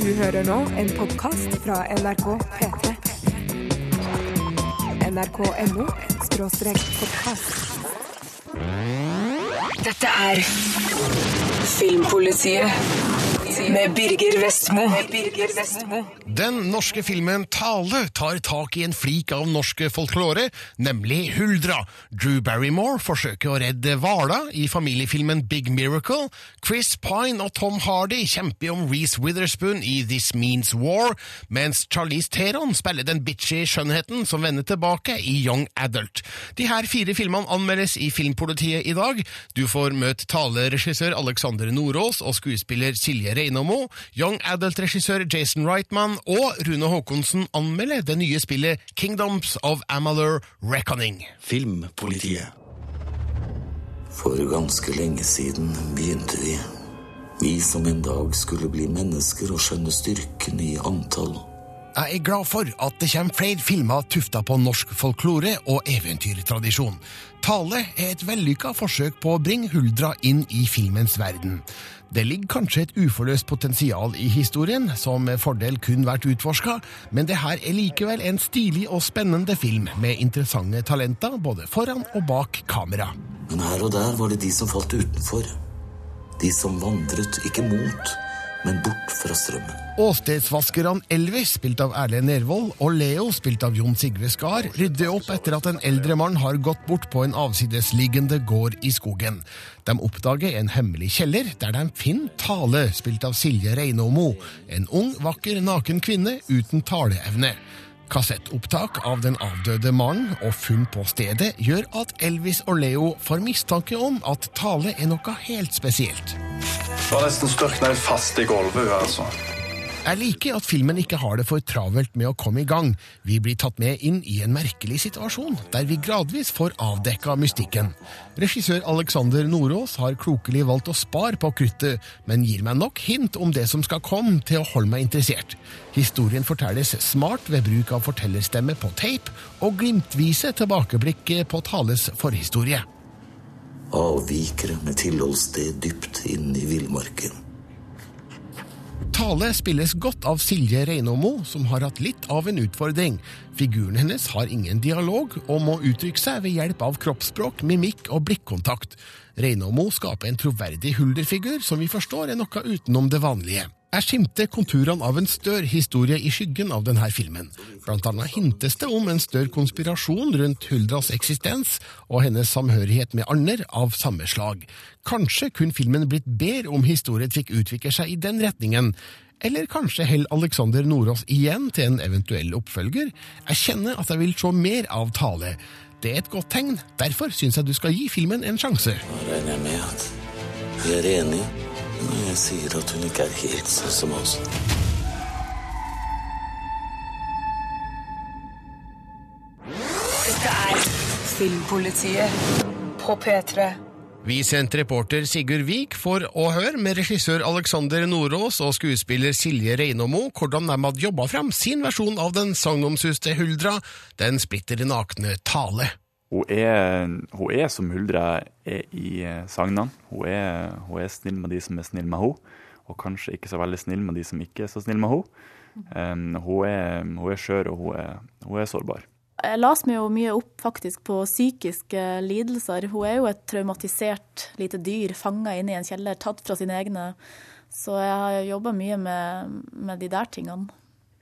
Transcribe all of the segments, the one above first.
Du hører nå en podkast fra NRK P3. NRK.no skråstrek podkast. Dette er Filmpolitiet med Birger Vestmo. Den norske filmen Tale tar tak i en flik av norsk folklore, nemlig Huldra. Drew Barrymore forsøker å redde hvala i familiefilmen Big Miracle. Chris Pine og Tom Hardy kjemper om Reece Witherspoon i This Means War, mens Charlize Theron spiller den bitchy skjønnheten som vender tilbake i Young Adult. De her fire filmene anmeldes i Filmpolitiet i dag. Du får møte taleregissør Alexander Nordås og skuespiller Silje Reinamo, Young Adult-regissør Jason Reitman og Rune Haakonsen anmelder det nye spillet Kingdoms of Amalur Reckoning. Filmpolitiet. For ganske lenge siden begynte vi. Vi som en dag skulle bli mennesker og skjønne styrken i antall. Jeg er glad for at det kommer flere filmer tufta på norsk folklore og eventyrtradisjon. Tale er et vellykka forsøk på å bringe Huldra inn i filmens verden. Det ligger kanskje et uforløst potensial i historien, som med fordel kun vært utforska, men det her er likevel en stilig og spennende film med interessante talenter både foran og bak kamera. Men her og der var det de som falt utenfor. De som vandret ikke mot, men bort fra strømmen. Åstedsvaskerne Elvis, spilt av Erlend Nervold, og Leo, spilt av Jon Sigve Skar, rydder opp etter at en eldre mann har gått bort på en avsidesliggende gård i skogen. De oppdager en hemmelig kjeller, der de finner Tale, spilt av Silje Reinåmo, en ung, vakker, naken kvinne uten taleevne. Kassettopptak av den avdøde mannen og funn på stedet gjør at Elvis og Leo får mistanke om at Tale er noe helt spesielt. Det var nesten størkna fast i gulvet, altså. Jeg liker at filmen ikke har det for travelt med å komme i gang. Vi blir tatt med inn i en merkelig situasjon, der vi gradvis får avdekka mystikken. Regissør Alexander Nordås har klokelig valgt å spare på kruttet, men gir meg nok hint om det som skal komme, til å holde meg interessert. Historien fortelles smart ved bruk av fortellerstemme på tape, og glimtvise tilbakeblikk på Tales forhistorie. Avvikere med tilholdssted dypt inne i villmarken. Tale spilles godt av Silje Reinåmo, som har hatt litt av en utfordring. Figuren hennes har ingen dialog og må uttrykke seg ved hjelp av kroppsspråk, mimikk og blikkontakt. Reinåmo skaper en troverdig hulderfigur som vi forstår er noe utenom det vanlige. Jeg skimter konturene av en større historie i skyggen av denne filmen. Blant annet hintes det om en større konspirasjon rundt Huldras eksistens og hennes samhørighet med andre av samme slag. Kanskje kunne filmen blitt bedre om historien fikk utvikle seg i den retningen. Eller kanskje holder Alexander Nordås igjen til en eventuell oppfølger? Jeg kjenner at jeg vil se mer av Tale. Det er et godt tegn, derfor syns jeg du skal gi filmen en sjanse. Nå regner jeg med at vi er enige når jeg sier at hun ikke er helt sånn som oss. Dette er Filmpolitiet på P3. Vi sendte reporter Sigurd Vik for å høre med regissør Alexander Nordås og skuespiller Silje Reinåmo hvordan de hadde jobba fram sin versjon av den sagnomsuste Huldra, den splitter nakne Tale. Hun er, hun er som Huldra er i eh, sagnene. Hun er, hun er snill med de som er snill med henne, og kanskje ikke så veldig snill med de som ikke er så snill med henne. Um, hun er, hun er skjør, og hun er, hun er sårbar. Jeg las meg jo mye opp faktisk på psykiske lidelser. Hun er jo et traumatisert lite dyr fanga inne i en kjeller, tatt fra sine egne. Så jeg har jobba mye med, med de der tingene.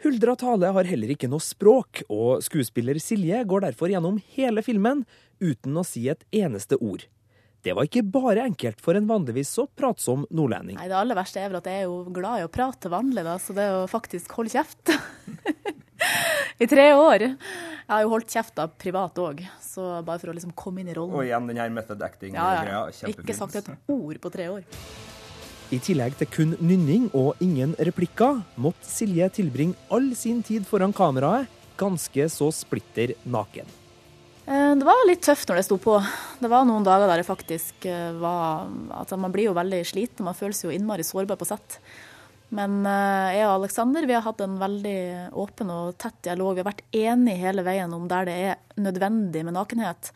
Huldra Tale har heller ikke noe språk, og skuespiller Silje går derfor gjennom hele filmen uten å si et eneste ord. Det var ikke bare enkelt for en vanligvis så pratsom nordlending. Nei, Det aller verste er vel at jeg er jo glad i å prate til vanlig, da, så det å faktisk holde kjeft I tre år. Jeg har jo holdt kjeft da privat òg, så bare for å liksom komme inn i rollen. Og igjen den her method acting-greia. ja. Kjempefint. Ikke sagt et ord på tre år. I tillegg til kun nynning og ingen replikker, måtte Silje tilbringe all sin tid foran kameraet ganske så splitter naken. Eh, Det var litt tøft når det sto på. Det var noen dager der det faktisk eh, var altså Man blir jo veldig sliten, man føles jo innmari sårbar på sett. Men eh, jeg og Aleksander vi har hatt en veldig åpen og tett dialog. Vi har vært enige hele veien om der det er nødvendig med nakenhet.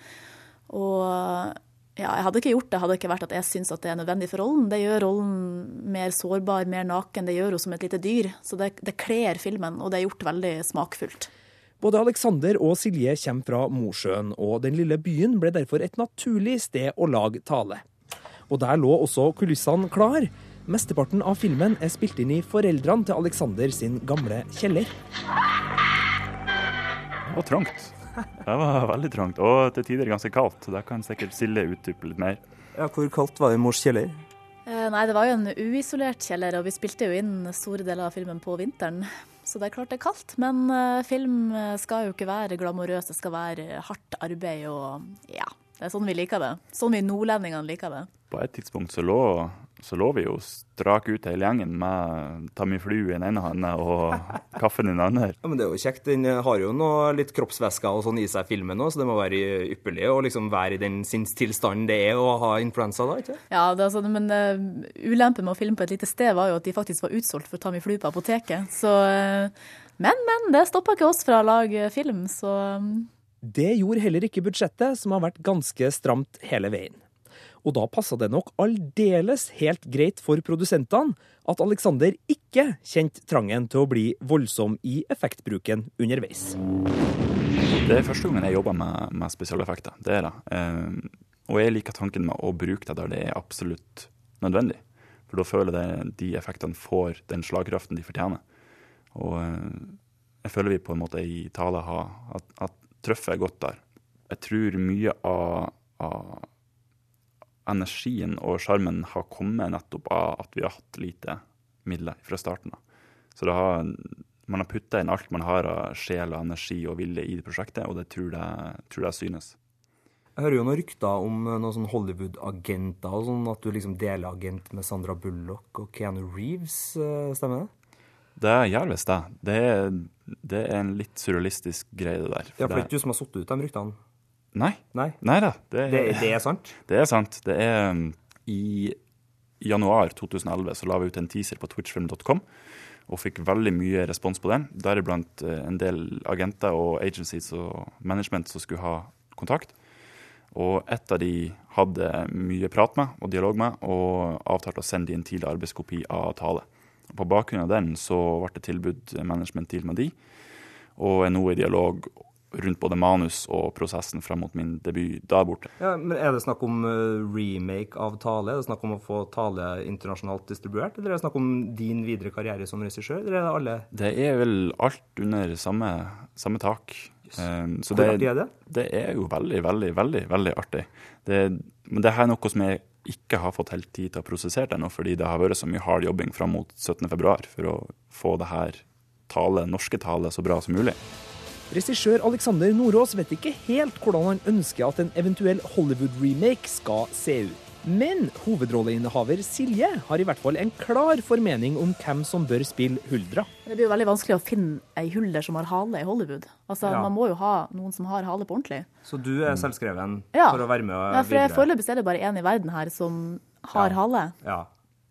Og Ja, jeg hadde ikke gjort det hadde det ikke vært at jeg syns at det er nødvendig for rollen. Det gjør rollen mer sårbar, mer naken. Det gjør henne som et lite dyr. Så det, det kler filmen, og det er gjort veldig smakfullt. Både Alexander og Silje kommer fra Mosjøen, og den lille byen ble derfor et naturlig sted å lage tale. Og der lå også kulissene klar. Mesteparten av filmen er spilt inn i foreldrene til Alexander sin gamle kjeller. Det var trangt. Det var veldig trangt, og til tider ganske kaldt. Der kan sikkert Silje utdype litt mer. Ja, Hvor kaldt var det i mors kjeller? Eh, nei, det var jo en uisolert kjeller, og vi spilte jo inn store deler av filmen på vinteren. Så det er klart det er kaldt, men uh, film skal jo ikke være glamorøs, det skal være hardt arbeid og ja. Det er sånn vi liker det. Sånn vi nordlendingene liker det. På et tidspunkt så lå, så lå vi jo strak ut hele gjengen med Tamiflu i den ene hånda og kaffen i den andre. Ja, men Det er jo kjekt. Den har jo noe litt kroppsvæsker og sånn i seg, filmen òg, så det må være ypperlig å liksom være i den sinnstilstanden det er å ha influensa da, ikke Ja, det er sånn, men uh, ulempen med å filme på et lite sted var jo at de faktisk var utsolgt for Tamiflu på apoteket. Så uh, Men, men. Det stoppa ikke oss fra å lage film, så um, det gjorde heller ikke budsjettet, som har vært ganske stramt hele veien. Og da passa det nok aldeles helt greit for produsentene at Alexander ikke kjente trangen til å bli voldsom i effektbruken underveis. Det er første gangen jeg jobber med, med spesialeffekter. Det er det. Eh, og jeg liker tanken med å bruke det der det er absolutt nødvendig. For da føler jeg de effektene får den slagkraften de fortjener. Og eh, jeg føler vi på en måte i tale har at, at er godt der. Jeg tror mye av, av energien og sjarmen har kommet nettopp av at vi har hatt lite midler fra starten av. Så har, man har putta inn alt man har av sjel og energi og vilje i det prosjektet, og det tror jeg, tror jeg synes. Jeg hører jo noen rykter om noen sånn Hollywood-agenter, og sånn at du liksom deler agent med Sandra Bullock og Keanu Reeves, eh, stemmer det? Det gjør visst det. Det er, det er en litt surrealistisk greie, det der. For ja, for det er ikke du som har satt ut de ryktene? Nei. Nei, Nei da. Det, det, det, er sant? Det er sant. Det er um, I januar 2011 så la vi ut en teaser på twitchfilm.com og fikk veldig mye respons på den. Deriblant uh, en del agenter og agencies og management som skulle ha kontakt. Og ett av de hadde mye prat med og dialog med, og avtalte å sende de en tidlig arbeidskopi av tale. På bakgrunn av den så ble det tilbudt management til med de, og er nå i dialog rundt både manus og prosessen frem mot min debut der borte. Ja, men Er det snakk om uh, remake av Tale? Er det snakk om å få Tale internasjonalt distribuert? Eller er det snakk om din videre karriere som regissør? Eller er det alle Det er vel alt under samme, samme tak. Yes. Um, Hvor artig er det? Det er jo veldig, veldig, veldig veldig artig. Det, men det her er noe som jeg ikke har fått helt tid til å prosessere det ennå, fordi det har vært så mye hard jobbing fram mot 17.2 for å få det her tale, norske tale så bra som mulig. Regissør Alexander Nordås vet ikke helt hvordan han ønsker at en eventuell Hollywood-remake skal se ut. Men hovedrolleinnehaver Silje har i hvert fall en klar formening om hvem som bør spille Huldra. Det blir jo veldig vanskelig å finne ei hulder som har hale i Hollywood. Altså, ja. Man må jo ha noen som har hale på ordentlig. Så du er selvskreven mm. for å være med og ja, for videre? Foreløpig er det bare én i verden her som har ja. hale. Ja.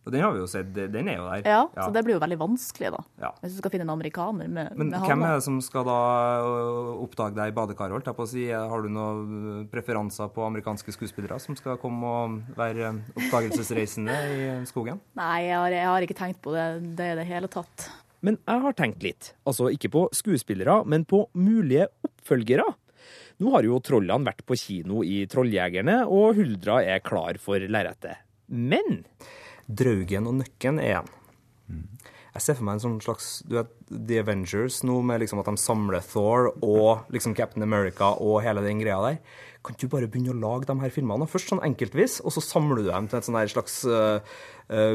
Og den har vi jo sett, den er jo der. Ja, ja. så det blir jo veldig vanskelig, da. Ja. Hvis du skal finne en amerikaner med, Men med hvem er det som skal da oppdage deg i badekaret, holdt jeg på å si? Har du noen preferanser på amerikanske skuespillere som skal komme og være oppdagelsesreisende i skogen? Nei, jeg har, jeg har ikke tenkt på det, det i det hele tatt. Men jeg har tenkt litt. Altså ikke på skuespillere, men på mulige oppfølgere. Nå har jo trollene vært på kino i Trolljegerne, og Huldra er klar for lerretet. Men Draugen og Nøkken er en. Jeg ser for meg en sånn slags du vet, The Avengers nå, med liksom at de samler Thor og liksom Captain America og hele den greia der. Kan du bare begynne å lage de her filmene? Først sånn enkeltvis, og så samler du dem til et sånn her slags uh,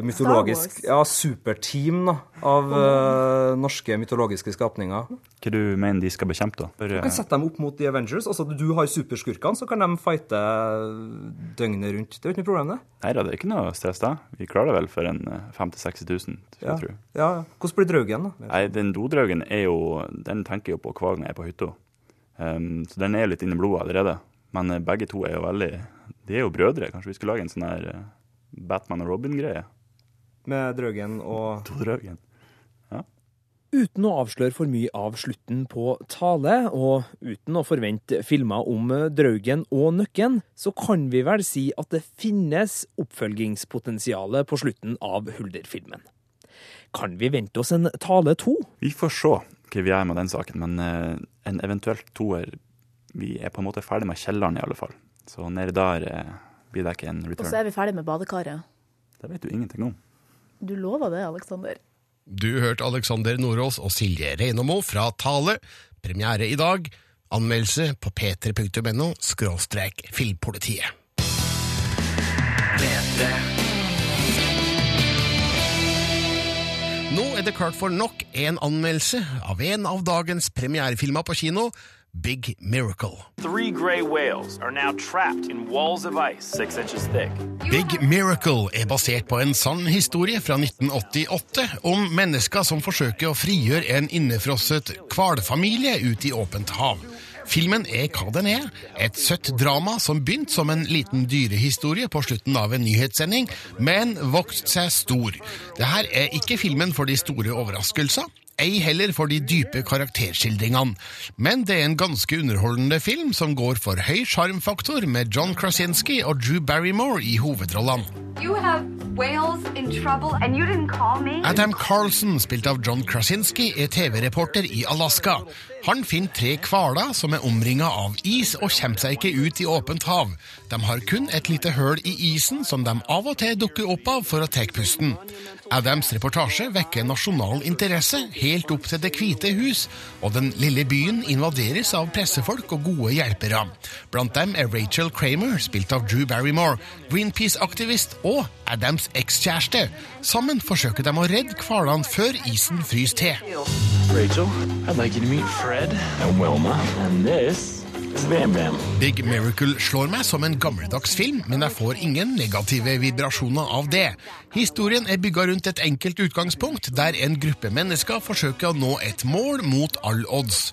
mytologisk ja, superteam da, av uh, norske mytologiske skapninger. Hva du mener de skal bekjempe, da? Du kan sette dem opp mot The Avengers. altså Du har superskurkene, så kan de fighte døgnet rundt. Det er jo ikke noe problem, det. Nei da, det er ikke noe stress, da. Vi klarer det vel for en 50 000-60 000, ja. jeg tror. Ja, Hvordan blir draugen, da? Nei, Den dodraugen er jo Den tenker jeg jo på hver gang jeg er på hytta. Um, så den er litt inni blodet allerede. Men eh, begge to er jo veldig De er jo brødre. Kanskje vi skulle lage en sånn her eh, Batman og Robin-greie? Med Draugen og To Draugen. Ja. Uten å avsløre for mye av slutten på Tale, og uten å forvente filmer om Draugen og Nøkken, så kan vi vel si at det finnes oppfølgingspotensial på slutten av Hulder-filmen. Kan vi vente oss en Tale to? Vi får se hva vi gjør med den saken, men eh, en eventuelt toer Vi er på en måte ferdig med kjelleren, i alle fall. Så nede der eh, blir det ikke en return. Og så er vi ferdig med badekaret. Det vet du ingenting om. Du lova det, Aleksander. Du hørte Alexander Nordås og Silje Reinamo fra Tale. Premiere i dag. Anmeldelse på p3.no skråstrek filmpolitiet. Nå er det klart for nok en anmeldelse av en av dagens premierefilmer på kino, Big Miracle. Three gray whales are now trapped in walls of ice six inches thick. Big Miracle er basert på en sann historie fra 1988 om mennesker som forsøker å frigjøre en innefrosset hvalfamilie ut i åpent hav. Filmen er hva den er, et søtt drama som begynte som en liten dyrehistorie på slutten av en nyhetssending, men vokste seg stor. Dette er ikke filmen for de store overraskelser, ei heller for de dype karakterskildringene. Men det er en ganske underholdende film som går for høy sjarmfaktor med John Krasinski og Drew Barrymore i hovedrollene. Adam Carlson, spilt av John Krasinski, er TV-reporter i Alaska. Han finner tre hvaler som er omringa av is og kommer seg ikke ut i åpent hav. De har kun et lite høl i isen som de av og til dukker opp av for å ta pusten. Adams reportasje vekker nasjonal interesse helt opp til Det hvite hus, og den lille byen invaderes av pressefolk og gode hjelpere. Blant dem er Rachel Kramer, spilt av Drew Barrymore, Greenpeace-aktivist og Adams ekskjæreste. Sammen forsøker de å redde hvalene før isen fryser til. Rachel, I'd like you to meet Fred and Wilma. And this is Bam Bam. Big Miracle slår meg som en gammeldags film, men jeg får ingen negative vibrasjoner av det. Historien er bygga rundt et enkelt utgangspunkt, der en gruppe mennesker forsøker å nå et mål mot all odds.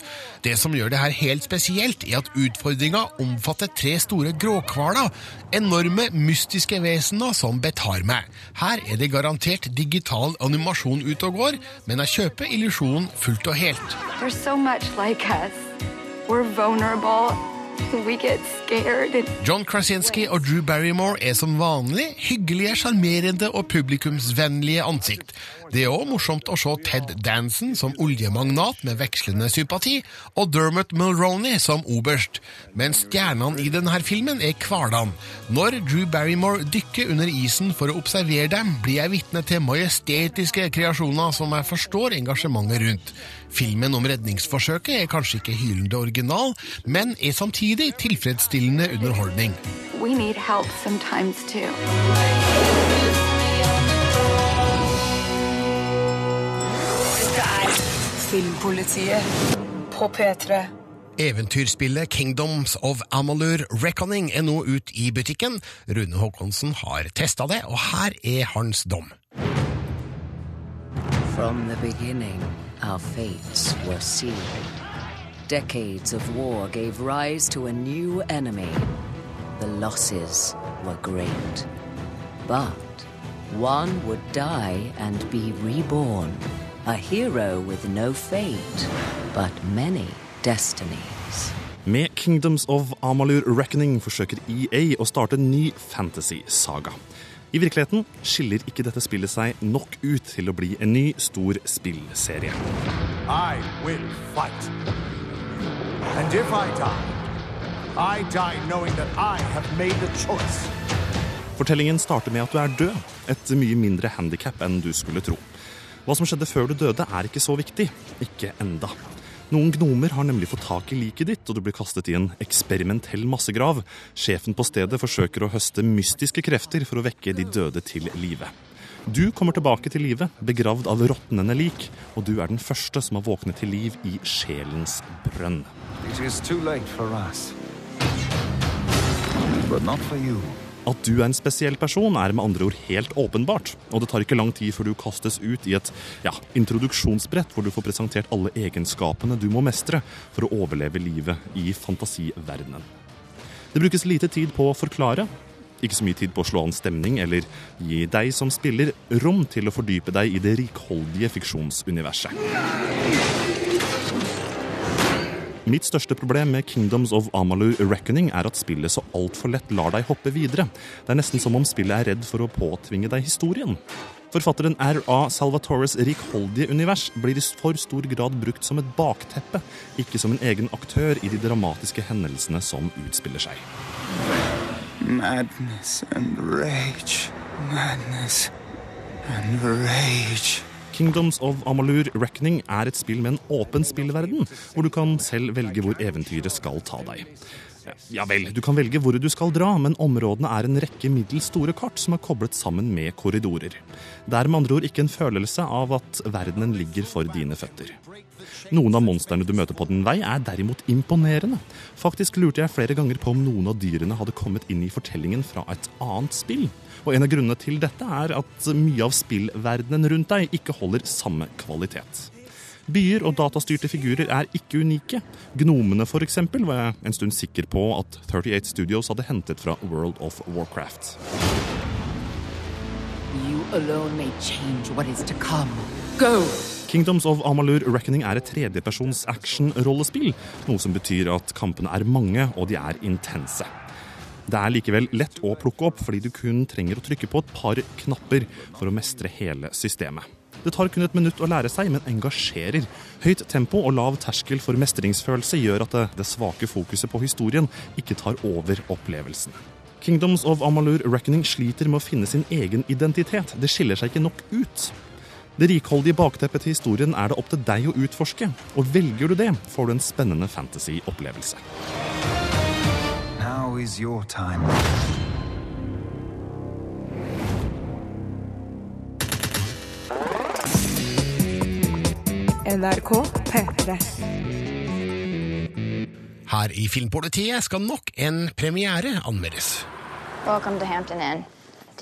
Det som gjør det her helt spesielt, er at utfordringa omfatter tre store gråhvaler, enorme mystiske vesener som betar meg. Her er det garantert digital animasjon ute og går, men jeg kjøper illusjonen fullt og helt. They're so much like us. We're vulnerable. We get scared. John Krasinski og Drew Barrymore er som vanlig hyggelige, sjarmerende og publikumsvennlige ansikt. Det er òg morsomt å se Ted Danson som oljemagnat med vekslende sympati, og Dermot Mulroney som oberst. Men stjernene i denne filmen er hverdagen. Når Drew Barrymore dykker under isen for å observere dem, blir jeg vitne til majestetiske kreasjoner som jeg forstår engasjementet rundt. Filmen om redningsforsøket er kanskje ikke hylende original, men er samtidig tilfredsstillende underholdning. we need help sometimes too. Filmpolitiet på P3. Eventyrspillet Kingdoms of Amalur Reckoning er nå ut i butikken. Rune Håkonsen har testa det, og her er hans dom. From the beginning, our fates were sealed. Decades of war gave rise to a new enemy. The losses were great. But one would die and be reborn. A hero with no fate, but many destinies. Med Kingdoms of Amalur Reckoning forsøker EA å starte en ny fantasy-saga. I virkeligheten skiller ikke dette spillet seg nok ut til å bli en ny, stor spillserie. I will fight. And if I die, I die knowing that I have made the choice. Fortellingen starter med at du er død, et mye mindre handikap enn du skulle tro. Hva som skjedde før du døde, er ikke så viktig. Ikke enda. Noen gnomer har nemlig fått tak i liket ditt, og du blir kastet i en eksperimentell massegrav. Sjefen på stedet forsøker å høste mystiske krefter for å vekke de døde til live. Du kommer tilbake til live, begravd av råtnende lik, og du er den første som har våknet til liv i sjelens brønn. It is too late for us. But not for you. At du er en spesiell person, er med andre ord helt åpenbart. Og det tar ikke lang tid før du kastes ut i et ja, introduksjonsbrett hvor du får presentert alle egenskapene du må mestre for å overleve livet i fantasiverdenen. Det brukes lite tid på å forklare. ikke så mye tid på å slå an stemning eller gi deg som spiller rom til å fordype deg i det rikholdige fiksjonsuniverset. Mitt største problem med Kingdoms of Amalur Reckoning er at spillet så altfor lett lar deg hoppe videre. Det er nesten som om spillet er redd for å påtvinge deg historien. Forfatteren R.A. Salvatores rikholdige univers blir i for stor grad brukt som et bakteppe, ikke som en egen aktør i de dramatiske hendelsene som utspiller seg. Madness and rage. Madness and rage. Kingdoms of Amalur Reckoning er et spill med en åpen spillverden, hvor du kan selv velge hvor eventyret skal ta deg. Ja vel, du kan velge hvor du skal dra, men områdene er en rekke middels store kart som er koblet sammen med korridorer. Det er med andre ord ikke en følelse av at verdenen ligger for dine føtter. Noen av monstrene du møter på din vei, er derimot imponerende. Faktisk lurte jeg flere ganger på om noen av dyrene hadde kommet inn i fortellingen fra et annet spill. Og en av grunnene til dette er at mye av spillverdenen rundt deg ikke holder samme kvalitet. Byer og datastyrte figurer er ikke unike. Gnomene eksempel, var jeg en stund sikker på at 38 Studios hadde hentet fra World of Warcraft. You alone may change what is to come. Go! Kingdoms of Amalur Reckoning er et tredjepersons action-rollespill, noe som betyr at kampene er mange og de er intense. Det er likevel lett å plukke opp, fordi du kun trenger å trykke på et par knapper for å mestre hele systemet. Det tar kun et minutt å lære seg, men engasjerer. Høyt tempo og lav terskel for mestringsfølelse gjør at det, svake fokuset på historien ikke tar over opplevelsen. Kingdoms of Amalur Reckoning sliter med å finne sin egen identitet. Det skiller seg ikke nok ut. Det rikholdige bakteppet til historien er det opp til deg å utforske, og velger du det, får du en spennende fantasy-opplevelse. Now is your time. NRK P3. Her i Filmpolitiet skal nok en premiere anmeldes. Welcome to Hampton Inn.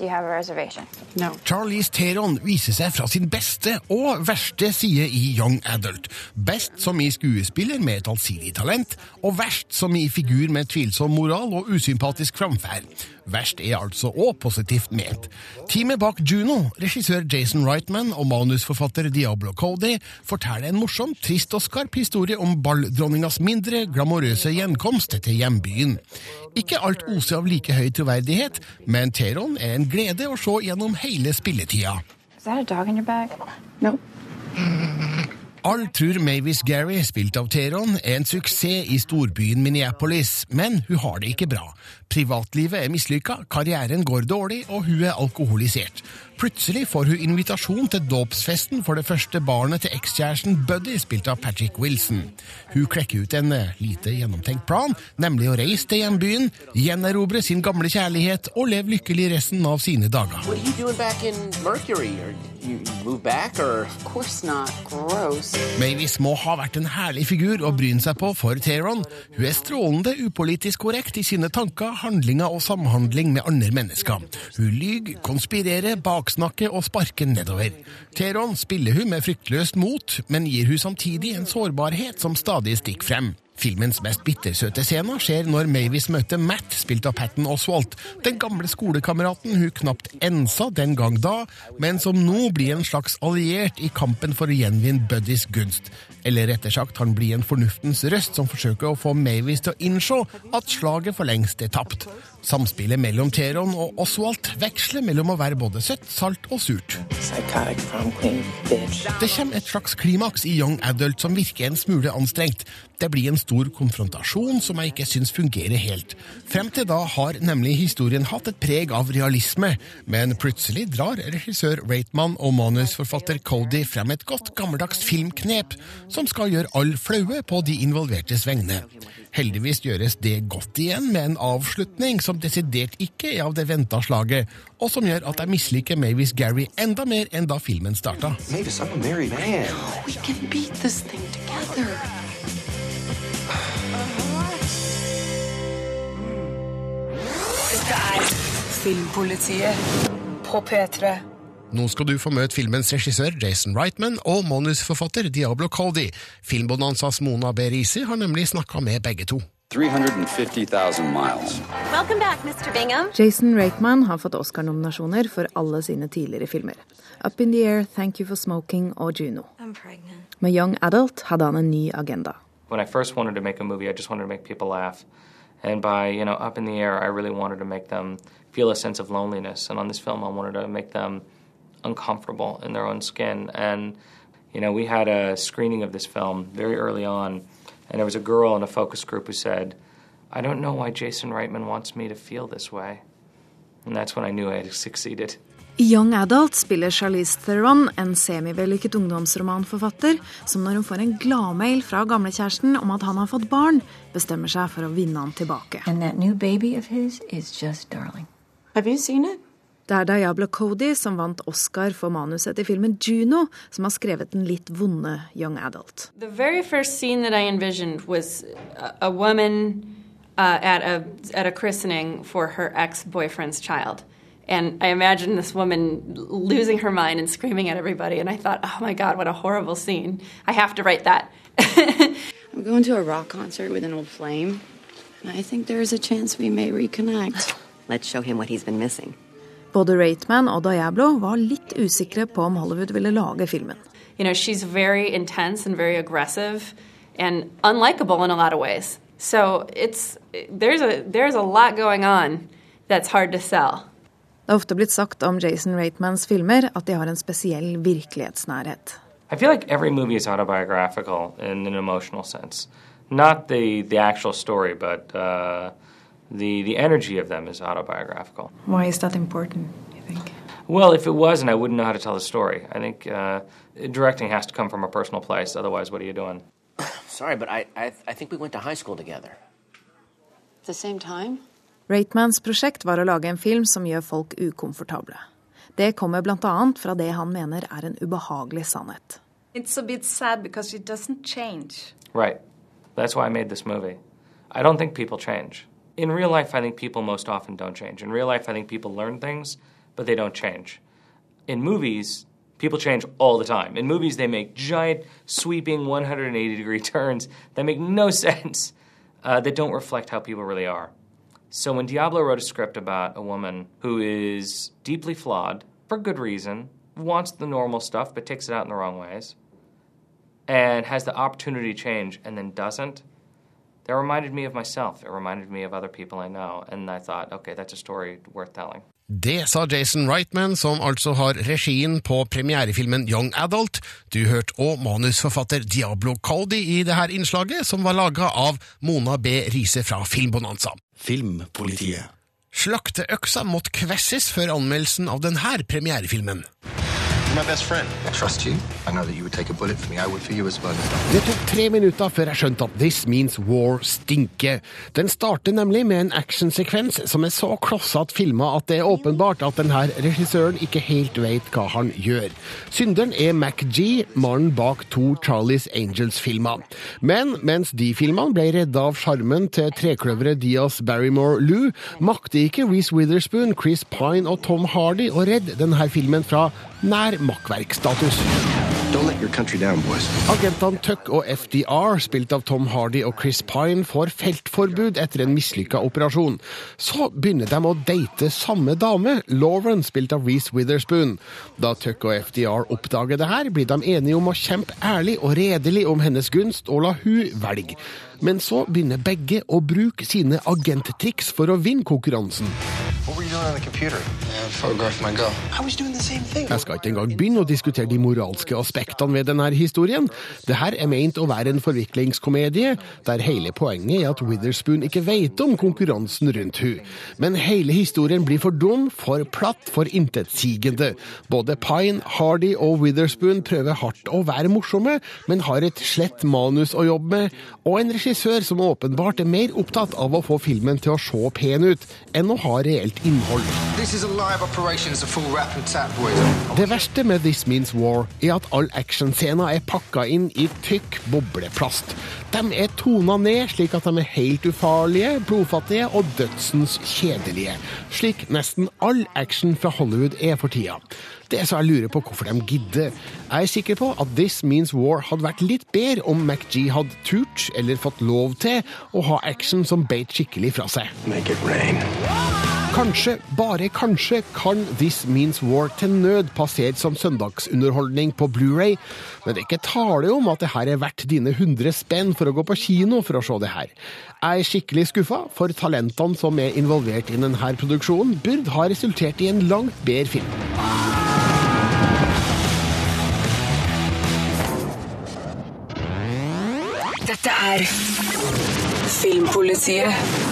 Do you have a reservation? No. Charlize Theron viser seg fra sin beste og verste side i Young Adult. Best som i skuespiller med et allsidig talent, og verst som i figur med tvilsom moral og usympatisk framferd. Verst er altså òg positivt ment. Teamet bak Juno, regissør Jason Reitman og manusforfatter Diablo Cody, forteller en morsom, trist og skarp historie om balldronningas mindre glamorøse gjenkomst til hjembyen. Ikke alt oser av like høy troverdighet, men Teron er en glede å se gjennom hele spilletida. Is that a dog in your bag? No. All tror Mavis Gary, spilt av Teron, er en suksess i storbyen Minneapolis, men hun har det ikke bra. Privatlivet er mislykka, karrieren går dårlig, og hun er alkoholisert. Plutselig får hun invitasjon til dåpsfesten for det første barnet til ekskjæresten Buddy, spilt av Patrick Wilson. Hun klekker ut en eh, lite gjennomtenkt plan, nemlig å reise til hjembyen, gjenerobre sin gamle kjærlighet og leve lykkelig resten av sine dager. What are you doing back in Mercury? Or you you move back, or? Of course not. Gross. Mavis må ha vært en herlig figur å bryne seg på for Teron. Hun er strålende upolitisk korrekt i sine tanker, handlinger og samhandling med andre mennesker. Hun lyver, konspirerer, baksnakker og sparke nedover. Teron spiller hun med fryktløst mot, men gir hun samtidig en sårbarhet som stadig stikker frem. Filmens mest bittersøte scene skjer når Mavis møter Matt, spilt av Patten Oswalt, den gamle skolekameraten hun knapt ensa den gang da, men som nå blir en slags alliert i kampen for å gjenvinne Buddys gunst. Eller rettere sagt, han blir en fornuftens røst som forsøker å få Mavis til å innse at slaget for lengst er tapt. Samspillet mellom Teron og Oswald veksler mellom å være både søtt, salt og surt. Queen. Det kommer et slags klimaks i Young Adult som virker en smule anstrengt. Det blir en stor konfrontasjon som jeg ikke syns fungerer helt. Frem til da har nemlig historien hatt et preg av realisme, men plutselig drar regissør Reitman og manusforfatter Cody frem et godt gammeldags filmknep som skal gjøre alle flaue på de involvertes vegne. Heldigvis gjøres det godt igjen med en avslutning som desidert ikke er av det venta slaget, og som gjør at jeg misliker Mavis Gary enda mer enn da filmen starta. Mavis, I'm a married man. We can beat this thing together. Filmpolitiet på P3. Nå skal du få møte filmens regissør Jason Reitman og manusforfatter Diablo Coldy. Filmbonanzas Mona B. Risi har nemlig snakka med begge to. 350,000 miles. Welcome back, Mr. Bingham. Jason Reitman har fått Oscar-nominasjoner for alle sine tidligere filmer. Up in the Air, Thank You for Smoking og Juno. I'm pregnant. Med Young Adult hadde han en ny agenda. When I first wanted to make a movie, I just wanted to make people laugh. And by, you know, Up in the Air, I really wanted to make them feel a sense of loneliness. And on this film, I wanted to make them uncomfortable in their own skin. And, you know, we had a screening of this film very early on, and there was a girl in a focus group who said, I don't know why Jason Reitman wants me to feel this way. And that's when I knew I had succeeded. I Young Adult spiller Charlize Theron en semivellykket ungdomsromanforfatter som når hun får en gladmail fra gamlekjæresten om at han har fått barn, bestemmer seg for å vinne han tilbake. And that new baby of his is just darling. Have you seen it? Det er Diablo Cody som vant Oscar for manuset til filmen Juno, som har skrevet den litt vonde Young Adult. The very first scene that I envisioned was a, a woman uh, at a at a christening for her ex-boyfriend's child. And I imagined this woman losing her mind and screaming at everybody. And I thought, oh my God, what a horrible scene. I have to write that. I'm going to a rock concert with an old flame. And I think there is a chance we may reconnect. Let's show him what he's been missing. Både Raitman og Diablo var litt usikre på om Hollywood ville lage filmen. You know, she's very intense and very aggressive and unlikable in a lot of ways. So it's there's a there's a lot going on that's hard to sell. Det er ofte blitt sagt om Jason Reitmans filmer at de har en spesiell virkelighetsnærhet. I feel like every movie is autobiographical in an emotional sense. Not the, the actual story, but uh, the, the energy of them is autobiographical. Why is that important, you think? Well, if it wasn't, I wouldn't know how to tell the story. I think uh, directing has to come from a personal place. Otherwise, what are you doing? Sorry, but I, I, I think we went to high school together. At the same time? Reitmans prosjekt var å lage en film som gjør folk ukomfortable. Det kommer bl.a. fra det han mener er en ubehagelig sannhet. It's a bit sad because it doesn't change. Right. That's why I made this movie. I don't think people change. In real life, I think people most often don't change. In real life, I think people learn things, but they don't change. In movies, people change all the time. In movies, they make giant, sweeping 180 degree turns that make no sense, uh, that don't reflect how people really are. So when Diablo wrote a script about a woman who is deeply flawed, for good reason, wants the normal stuff but takes it out in the wrong ways, and has the opportunity to change and then doesn't, that reminded me of myself. It reminded me of other people I know. And I thought, okay, that's a story worth telling. Det sa Jason Reitman, som altså har regien på premierefilmen Young Adult. Du hørte òg manusforfatter Diablo Cody i det her innslaget, som var laga av Mona B. Riise fra Filmbonanza. Filmpolitiet. Slakteøksa måtte kvesses før anmeldelsen av denne premierefilmen. My best friend. I trust you. I know that you would take a bullet for me. I would for you as well. Det tok tre minutter før jeg skjønte at This Means War stinker. Den starter nemlig med en actionsekvens som er så klossete filma at det er åpenbart at denne regissøren ikke helt vet hva han gjør. Synderen er MacG, mannen bak to Charlies Angels-filmer. Men mens de filmene ble redda av sjarmen til trekløveret Diaz Barrymore Lou, makter ikke Reece Witherspoon, Chris Pine og Tom Hardy å redde denne filmen fra nær makkverkstatus. Agentene Tuck og FDR, spilt av Tom Hardy og Chris Pine, får feltforbud etter en mislykka operasjon. Så begynner de å date samme dame, Lauren, spilt av Reece Witherspoon. Da Tuck og FDR oppdager det her, blir de enige om å kjempe ærlig og redelig om hennes gunst og la hun velge. Men så begynner begge å bruke sine agenttriks for å vinne konkurransen. What were you doing on the computer? I photographed my girl. I was doing the same thing. Jeg skal ikke engang begynne å diskutere de moralske aspektene ved denne historien. Dette er ment å være en forviklingskomedie, der hele poenget er at Witherspoon ikke vet om konkurransen rundt hun. Men hele historien blir for dum, for platt, for intetsigende. Både Pine, Hardy og Witherspoon prøver hardt å være morsomme, men har et slett manus å jobbe med, og en regissør som åpenbart er mer opptatt av å få filmen til å se pen ut, enn å ha reelt innhold. underhold. This is a live operation. It's a full rap and tap, boys. Det verste med This Means War er at all actionscener er pakka inn i tykk bobleplast. De er tona ned slik at de er helt ufarlige, blodfattige og dødsens kjedelige. Slik nesten all action fra Hollywood er for tida. Det er så jeg lurer på hvorfor de gidder. Jeg er sikker på at This Means War hadde vært litt bedre om MacG hadde turt, eller fått lov til, å ha action som beit skikkelig fra seg. Make it rain. Kanskje, bare kanskje, kan This Means War til nød passere som søndagsunderholdning på Blu-ray, men det er ikke tale om at det her er verdt dine 100 spenn for å gå på kino for å se det her. Jeg er skikkelig skuffa, for talentene som er involvert i denne produksjonen, burde ha resultert i en langt bedre film. Dette er Filmpolitiet